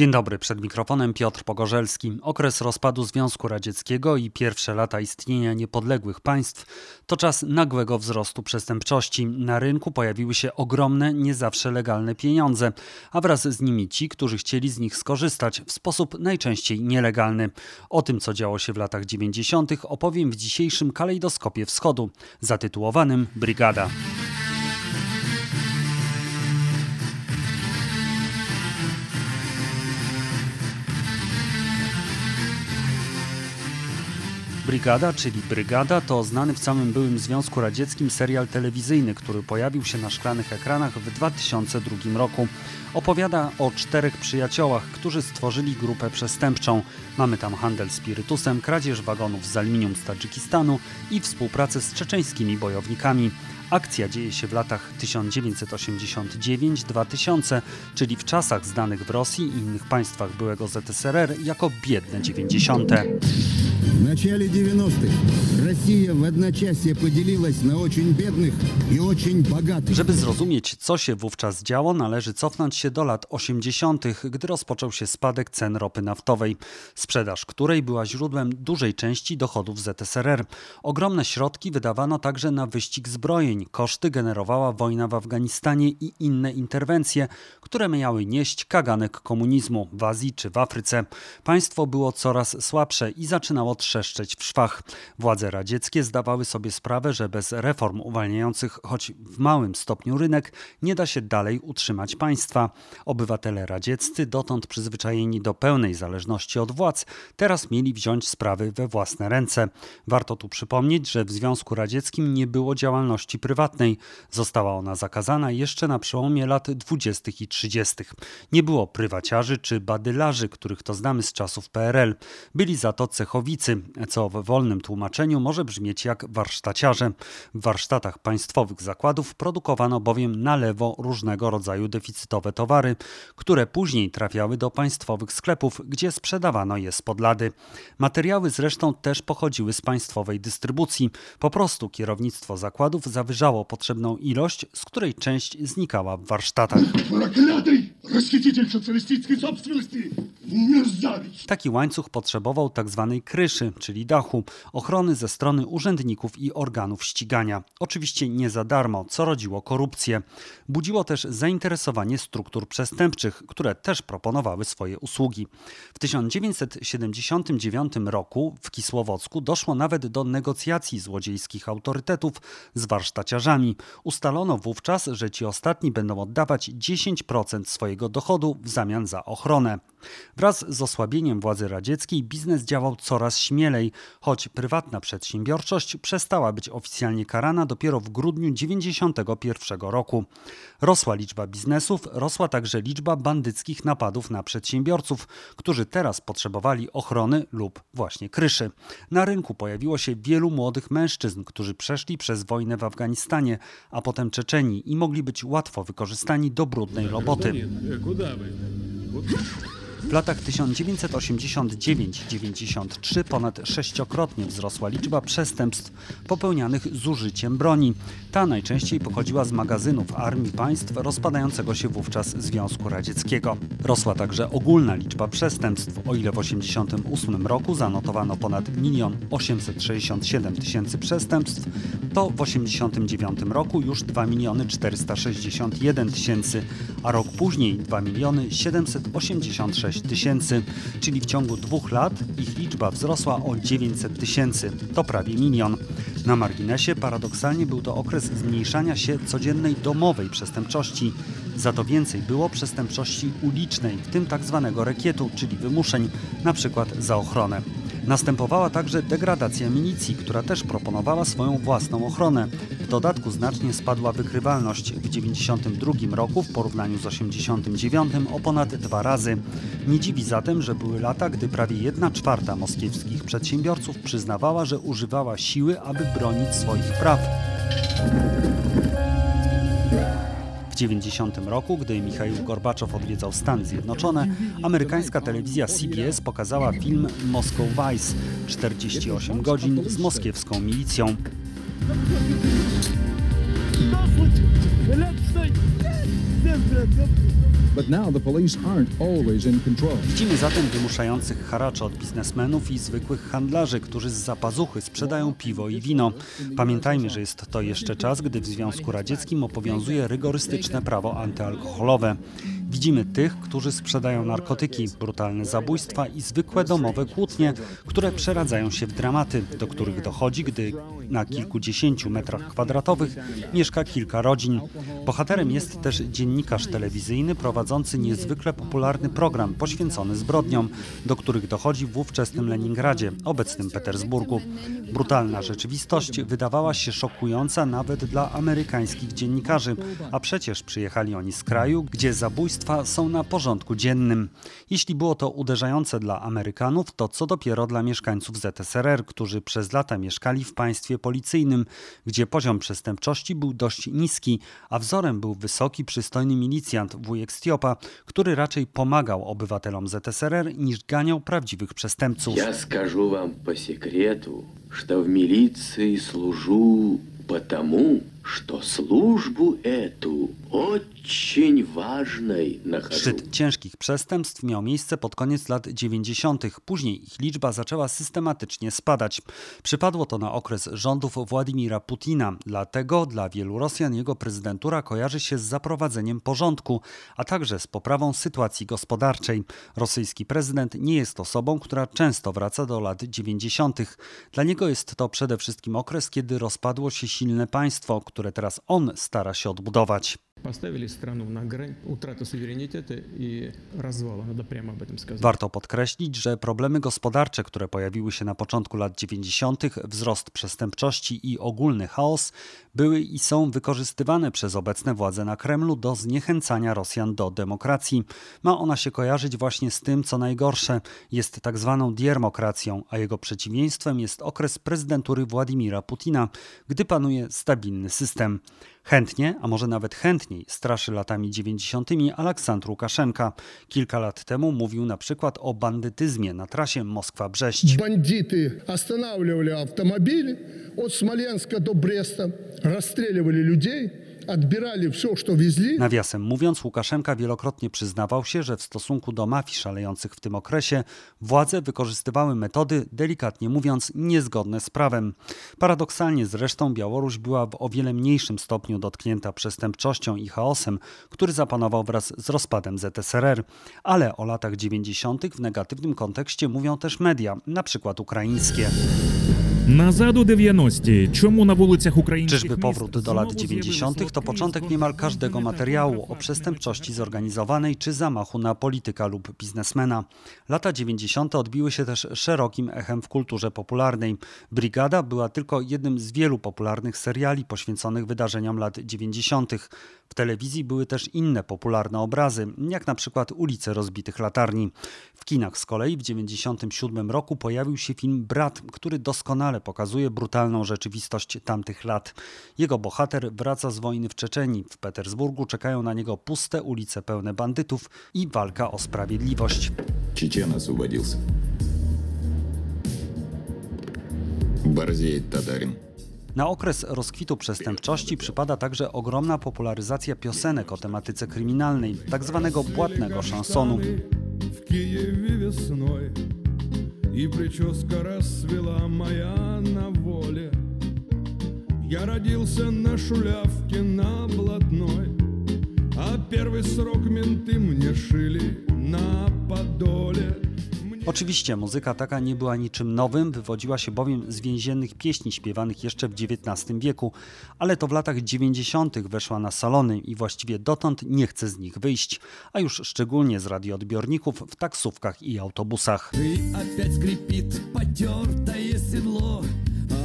Dzień dobry, przed mikrofonem Piotr Pogorzelski. Okres rozpadu Związku Radzieckiego i pierwsze lata istnienia niepodległych państw to czas nagłego wzrostu przestępczości. Na rynku pojawiły się ogromne, nie zawsze legalne pieniądze, a wraz z nimi ci, którzy chcieli z nich skorzystać w sposób najczęściej nielegalny. O tym, co działo się w latach 90., opowiem w dzisiejszym kalejdoskopie wschodu, zatytułowanym Brygada. Brygada, czyli Brygada, to znany w całym byłym Związku Radzieckim serial telewizyjny, który pojawił się na szklanych ekranach w 2002 roku. Opowiada o czterech przyjaciołach, którzy stworzyli grupę przestępczą. Mamy tam handel spirytusem, kradzież wagonów z aluminium z Tadżykistanu i współpracę z czeczeńskimi bojownikami. Akcja dzieje się w latach 1989-2000, czyli w czasach znanych w Rosji i innych państwach byłego ZSRR jako biedne 90. В начале 90-х Россия в одночасье поделилась на очень бедных и очень богатых. Żeby zrozumieć, co się wówczas działo, należy cofnąć się do lat 80., gdy rozpoczął się spadek cen ropy naftowej, sprzedaż której była źródłem dużej części dochodów ZSRR. Ogromne środki wydawano także na wyścig zbrojeń. Koszty generowała wojna w Afganistanie i inne interwencje, które miały nieść kaganek komunizmu w Azji czy w Afryce. Państwo było coraz słabsze i zaczynało trzeszczeć w szwach. Władze radzieckie zdawały sobie sprawę, że bez reform uwalniających choć w małym stopniu rynek nie da się dalej utrzymać państwa. Obywatele radzieccy, dotąd przyzwyczajeni do pełnej zależności od władz, teraz mieli wziąć sprawy we własne ręce. Warto tu przypomnieć, że w Związku Radzieckim nie było działalności prywatnej. Została ona zakazana jeszcze na przełomie lat 20. i 30. Nie było prywaciarzy czy badylarzy, których to znamy z czasów PRL. Byli za to cechowicy, co w wolnym tłumaczeniu może brzmieć jak warsztaciarze. W warsztatach państwowych zakładów produkowano bowiem na lewo różnego rodzaju deficytowe towary, które później trafiały do państwowych sklepów, gdzie sprzedawano je spod lady. Materiały zresztą też pochodziły z państwowej dystrybucji. Po prostu kierownictwo zakładów zawyżało potrzebną ilość, z której część znikała w warsztatach. Проклятый расхититель социалистической собственности! Taki łańcuch potrzebował tak tzw. kryszy, czyli dachu, ochrony ze strony urzędników i organów ścigania. Oczywiście nie za darmo, co rodziło korupcję. Budziło też zainteresowanie struktur przestępczych, które też proponowały swoje usługi. W 1979 roku w Kisłowocku doszło nawet do negocjacji złodziejskich autorytetów z warsztaciarzami. Ustalono wówczas, że ci ostatni będą oddawać 10% swojego dochodu w zamian za ochronę. Wraz z osłabieniem władzy radzieckiej biznes działał coraz śmielej, choć prywatna przedsiębiorczość przestała być oficjalnie karana dopiero w grudniu 1991 roku. Rosła liczba biznesów, rosła także liczba bandyckich napadów na przedsiębiorców, którzy teraz potrzebowali ochrony lub właśnie kryszy. Na rynku pojawiło się wielu młodych mężczyzn, którzy przeszli przez wojnę w Afganistanie, a potem Czeczeni i mogli być łatwo wykorzystani do brudnej roboty. W latach 1989-93 ponad sześciokrotnie wzrosła liczba przestępstw popełnianych z użyciem broni. Ta najczęściej pochodziła z magazynów armii państw rozpadającego się wówczas Związku Radzieckiego. Rosła także ogólna liczba przestępstw. O ile w 1988 roku zanotowano ponad 1 867 tysięcy przestępstw, to w 1989 roku już 2 461 tysięcy, a rok później 2 786 tysięcy, czyli w ciągu dwóch lat ich liczba wzrosła o 900 tysięcy, to prawie milion. Na marginesie paradoksalnie był to okres zmniejszania się codziennej domowej przestępczości. Za to więcej było przestępczości ulicznej, w tym tak zwanego rekietu, czyli wymuszeń, przykład za ochronę. Następowała także degradacja milicji, która też proponowała swoją własną ochronę. W dodatku znacznie spadła wykrywalność w 1992 roku w porównaniu z 1989 o ponad dwa razy. Nie dziwi zatem, że były lata, gdy prawie 1 czwarta moskiewskich przedsiębiorców przyznawała, że używała siły, aby bronić swoich praw. W 90 roku, gdy Michał Gorbaczow odwiedzał Stany Zjednoczone, amerykańska telewizja CBS pokazała film Moscow Vice 48 godzin z moskiewską milicją. But now the police aren't always in control. Widzimy zatem wymuszających haracze od biznesmenów i zwykłych handlarzy, którzy z zapazuchy sprzedają piwo i wino. Pamiętajmy, że jest to jeszcze czas, gdy w Związku Radzieckim obowiązuje rygorystyczne prawo antyalkoholowe. Widzimy tych, którzy sprzedają narkotyki, brutalne zabójstwa i zwykłe domowe kłótnie, które przeradzają się w dramaty, do których dochodzi, gdy na kilkudziesięciu metrach kwadratowych mieszka kilka rodzin. Bohaterem jest też dziennikarz telewizyjny prowadzący niezwykle popularny program poświęcony zbrodniom, do których dochodzi w ówczesnym Leningradzie, obecnym Petersburgu. Brutalna rzeczywistość wydawała się szokująca nawet dla amerykańskich dziennikarzy, a przecież przyjechali oni z kraju, gdzie zabójstwa są na porządku dziennym. Jeśli było to uderzające dla Amerykanów, to co dopiero dla mieszkańców ZSRR, którzy przez lata mieszkali w państwie policyjnym, gdzie poziom przestępczości był dość niski, a wzorem był wysoki, przystojny milicjant wujek Stiopa, który raczej pomagał obywatelom ZSRR niż ganiał prawdziwych przestępców. Я скажу вам по секрету, что в милиции служу потому, что службу эту очень cień ważnej. Szczyt ciężkich przestępstw miał miejsce pod koniec lat 90. Później ich liczba zaczęła systematycznie spadać. Przypadło to na okres rządów Władimira Putina. Dlatego dla wielu Rosjan jego prezydentura kojarzy się z zaprowadzeniem porządku, a także z poprawą sytuacji gospodarczej. Rosyjski prezydent nie jest osobą, która często wraca do lat 90. Dla niego jest to przede wszystkim okres, kiedy rozpadło się silne państwo, które teraz on stara się odbudować. Warto podkreślić, że problemy gospodarcze, które pojawiły się na początku lat 90., wzrost przestępczości i ogólny chaos były i są wykorzystywane przez obecne władze na Kremlu do zniechęcania Rosjan do demokracji. Ma ona się kojarzyć właśnie z tym, co najgorsze jest tak zwaną diermokracją, a jego przeciwieństwem jest okres prezydentury Władimira Putina, gdy panuje stabilny system. Chętnie, a może nawet chętnie, chętniej, straszy latami 90. Aleksandr Łukaszenka. Kilka lat temu mówił na przykład o bandytyzmie na trasie Moskwa-Brześć. Бандиты останавливали автомобили от Смоленска до Бреста, расстреливали людей, Nawiasem mówiąc, Łukaszenka wielokrotnie przyznawał się, że w stosunku do mafii szalejących w tym okresie władze wykorzystywały metody, delikatnie mówiąc, niezgodne z prawem. Paradoksalnie zresztą Białoruś była w o wiele mniejszym stopniu dotknięta przestępczością i chaosem, który zapanował wraz z rozpadem ZSRR. Ale o latach 90. w negatywnym kontekście mówią też media, na przykład ukraińskie. Nazadu 90. Czemu na ulicach Ukraińskich Czyżby powrót do lat 90. to początek niemal każdego materiału o przestępczości zorganizowanej czy zamachu na polityka lub biznesmena. Lata 90. odbiły się też szerokim echem w kulturze popularnej. Brigada była tylko jednym z wielu popularnych seriali poświęconych wydarzeniom lat 90. W telewizji były też inne popularne obrazy, jak na przykład Ulice rozbitych latarni. W kinach z kolei w 97 roku pojawił się film Brat, który doskonale pokazuje brutalną rzeczywistość tamtych lat. Jego bohater wraca z wojny w Czeczenii. W Petersburgu czekają na niego puste ulice pełne bandytów i walka o sprawiedliwość. Чечен освободился. Борзеет татарин. Na okres rozkwitu przestępczości przypada także ogromna popularyzacja piosenek o tematyce kryminalnej, tak zwanego błatnego szansonu. в Киеве весной И прическа расцвела моя на воле Я родился на шулявке на блатной А первый срок менты мне шили на подоле Oczywiście muzyka taka nie była niczym nowym, wywodziła się bowiem z więziennych pieśni śpiewanych jeszcze w XIX wieku, ale to w latach 90. weszła na salony i właściwie dotąd nie chce z nich wyjść, a już szczególnie z radioodbiorników w taksówkach i autobusach. И опять скрипит потертое седло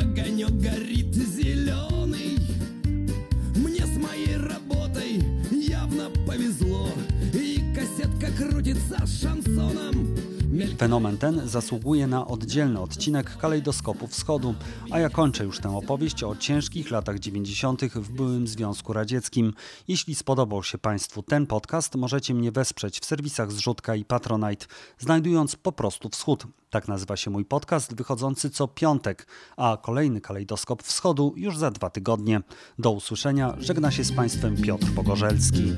Огонек горит зеленый Мне с моей работой явно повезло И кассетка крутится с шансоном Мелькает Fenomen ten zasługuje na oddzielny odcinek Kalejdoskopu Wschodu, a ja kończę już tę opowieść o ciężkich latach 90. w byłym Związku Radzieckim. Jeśli spodobał się Państwu ten podcast, możecie mnie wesprzeć w serwisach Zrzutka i Patronite, znajdując po prostu Wschód. Tak nazywa się mój podcast, wychodzący co piątek, a kolejny Kalejdoskop Wschodu już za dwa tygodnie. Do usłyszenia, żegna się z Państwem Piotr Pogorzelski.